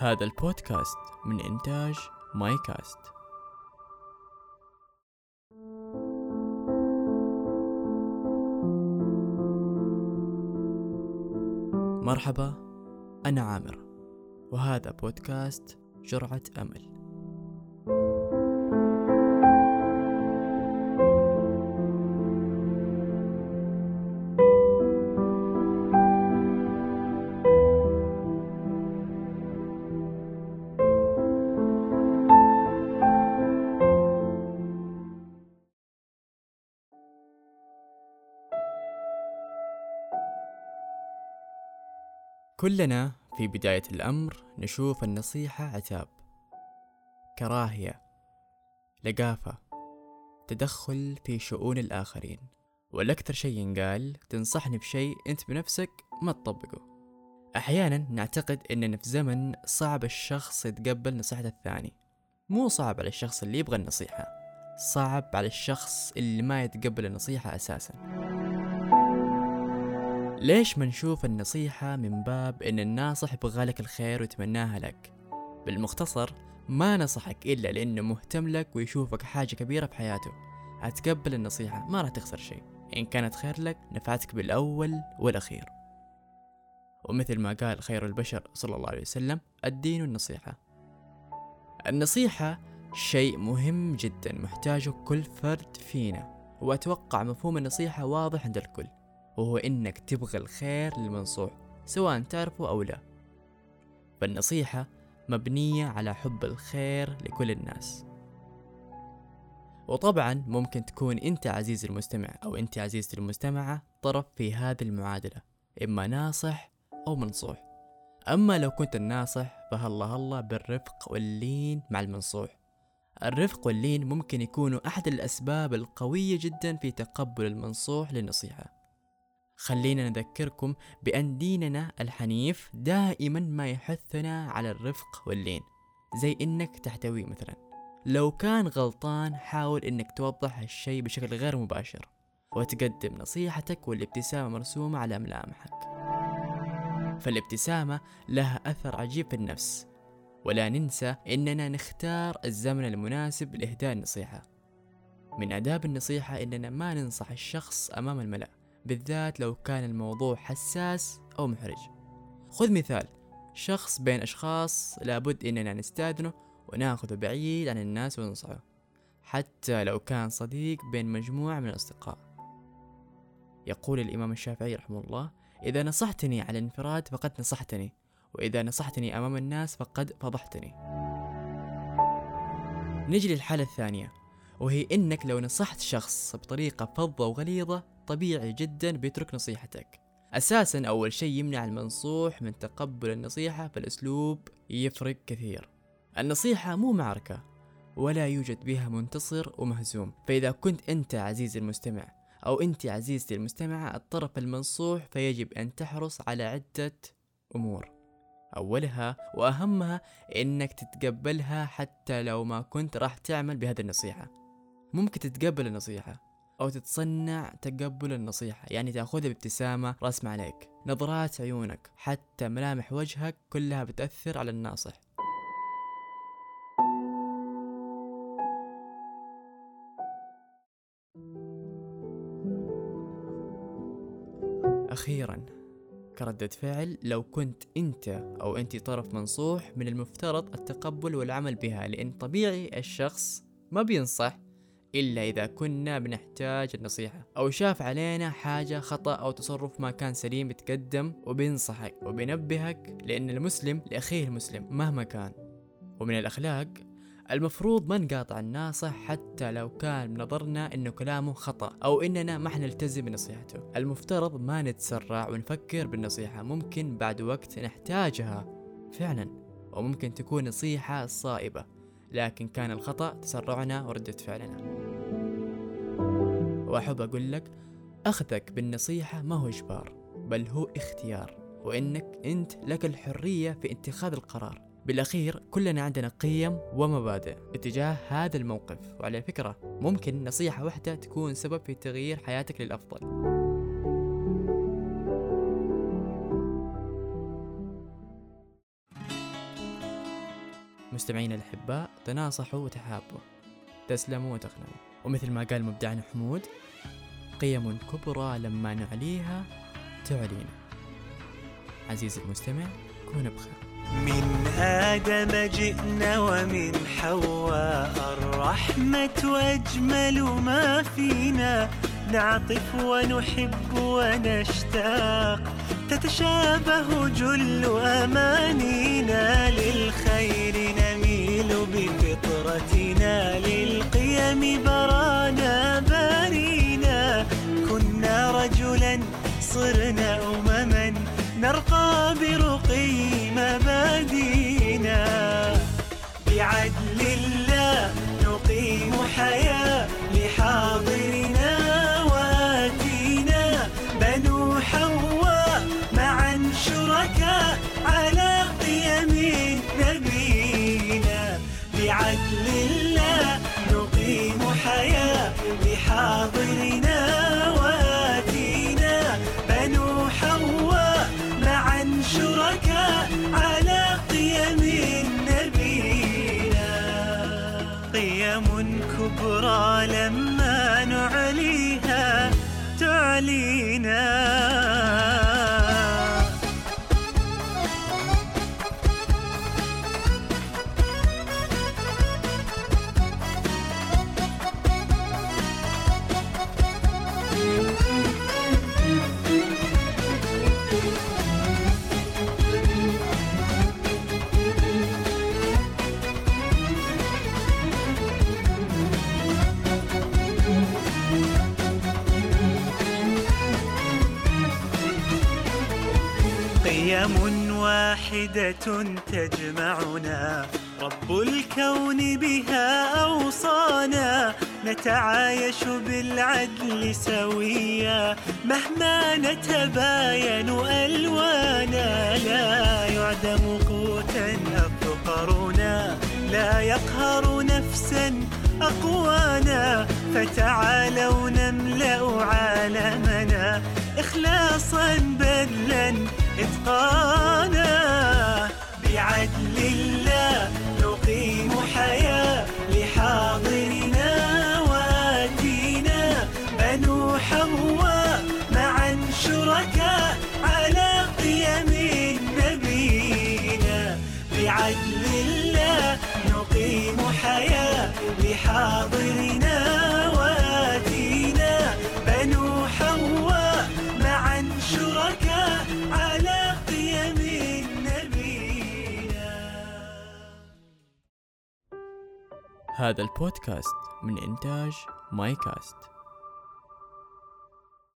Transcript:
هذا البودكاست من إنتاج مايكاست. مرحبا أنا عامر وهذا بودكاست جرعة أمل. كلنا في بداية الأمر نشوف النصيحة عتاب كراهية لقافة تدخل في شؤون الآخرين. والأكثر شيء ينقال تنصحني بشيء أنت بنفسك ما تطبقه. أحيانا نعتقد أننا في زمن صعب الشخص يتقبل نصيحة الثاني. مو صعب على الشخص اللي يبغى النصيحة صعب على الشخص اللي ما يتقبل النصيحة أساساً. ليش ما نشوف النصيحة من باب إن الناصح يبغى الخير ويتمناها لك؟ بالمختصر ما نصحك إلا لأنه مهتم لك ويشوفك حاجة كبيرة في حياته هتقبل النصيحة ما راح تخسر شيء. إن كانت خير لك نفعتك بالأول والأخير. ومثل ما قال خير البشر صلى الله عليه وسلم الدين النصيحة النصيحة شيء مهم جدا محتاجه كل فرد فينا. وأتوقع مفهوم النصيحة واضح عند الكل. وهو إنك تبغى الخير للمنصوح سواء تعرفه أو لا. فالنصيحة مبنية على حب الخير لكل الناس. وطبعا ممكن تكون أنت عزيزي المستمع أو أنت عزيزتي المستمعة طرف في هذه المعادلة إما ناصح أو منصوح. أما لو كنت الناصح فهلا هلا بالرفق واللين مع المنصوح. الرفق واللين ممكن يكونوا أحد الأسباب القوية جدا في تقبل المنصوح للنصيحة. خلينا نذكركم بأن ديننا الحنيف دائما ما يحثنا على الرفق واللين زي إنك تحتويه مثلا. لو كان غلطان حاول إنك توضح الشيء بشكل غير مباشر وتقدم نصيحتك والابتسامة مرسومة على ملامحك. فالابتسامة لها أثر عجيب في النفس. ولا ننسى إننا نختار الزمن المناسب لإهداء النصيحة. من آداب النصيحة إننا ما ننصح الشخص أمام الملأ. بالذات لو كان الموضوع حساس أو محرج. خذ مثال شخص بين أشخاص لابد إننا نستأذنه ونأخذه بعيد عن الناس وننصحه حتى لو كان صديق بين مجموعة من الأصدقاء. يقول الإمام الشافعي رحمه الله إذا نصحتني على الانفراد فقد نصحتني وإذا نصحتني أمام الناس فقد فضحتني. نجي للحالة الثانية وهي إنك لو نصحت شخص بطريقة فظة وغليظة طبيعي جدا بيترك نصيحتك. أساسا أول شيء يمنع المنصوح من تقبل النصيحة فالأسلوب يفرق كثير. النصيحة مو معركة ولا يوجد بها منتصر ومهزوم. فإذا كنت أنت عزيزي المستمع أو أنت عزيزتي المستمعة الطرف المنصوح فيجب أن تحرص على عدة أمور. أولها وأهمها إنك تتقبلها حتى لو ما كنت راح تعمل بهذه النصيحة. ممكن تتقبل النصيحة أو تتصنع تقبل النصيحة يعني تأخذها بابتسامة رسم عليك. نظرات عيونك حتى ملامح وجهك كلها بتأثر على الناصح. أخيرا كردة فعل لو كنت أنت أو أنت طرف منصوح من المفترض التقبل والعمل بها لأن طبيعي الشخص ما بينصح إلا إذا كنا بنحتاج النصيحة. أو شاف علينا حاجة خطأ أو تصرف ما كان سليم بتقدم وبينصحك وبينبهك لأن المسلم لأخيه المسلم مهما كان. ومن الأخلاق المفروض ما نقاطع الناصح حتى لو كان بنظرنا انه كلامه خطأ أو إننا ما حنلتزم بنصيحته. المفترض ما نتسرع ونفكر بالنصيحة. ممكن بعد وقت نحتاجها فعلا وممكن تكون نصيحة صائبة. لكن كان الخطأ تسرعنا وردة فعلنا. وأحب أقول لك أخذك بالنصيحة ما هو إجبار بل هو اختيار وإنك أنت لك الحرية في اتخاذ القرار. بالأخير كلنا عندنا قيم ومبادئ اتجاه هذا الموقف وعلى فكرة ممكن نصيحة واحدة تكون سبب في تغيير حياتك للأفضل. مستمعين الأحباء تناصحوا وتحابوا. تسلموا وتغنموا ومثل ما قال مبدعنا حمود قيم كبرى لما نعليها تعلينا. عزيزي المستمع كون بخير. من آدم جئنا ومن حواء الرحمة أجمل ما فينا. نعطف ونحب ونشتاق تتشابه جل أمانينا. للخير نميل بفطرتنا. للقيم برانا بارينا. كنا رجلا صرنا أمما. نرقى برقي تعلينا قيم واحدة تجمعنا رب الكون بها أوصانا. نتعايش بالعدل سويا مهما نتباين ألوانا. لا يعدم قوتا أفقرنا لا يقهر نفسا أقوانا. فتعالوا نملأ عالمنا إخلاصا بذلا إتقانا بعدل الله نقيم حياة لحاضرنا واتينا بنو حواء معا شركاء على قيم نبينا. بعدل الله نقيم حياة لحاضرنا هذا البودكاست من إنتاج ماي كاست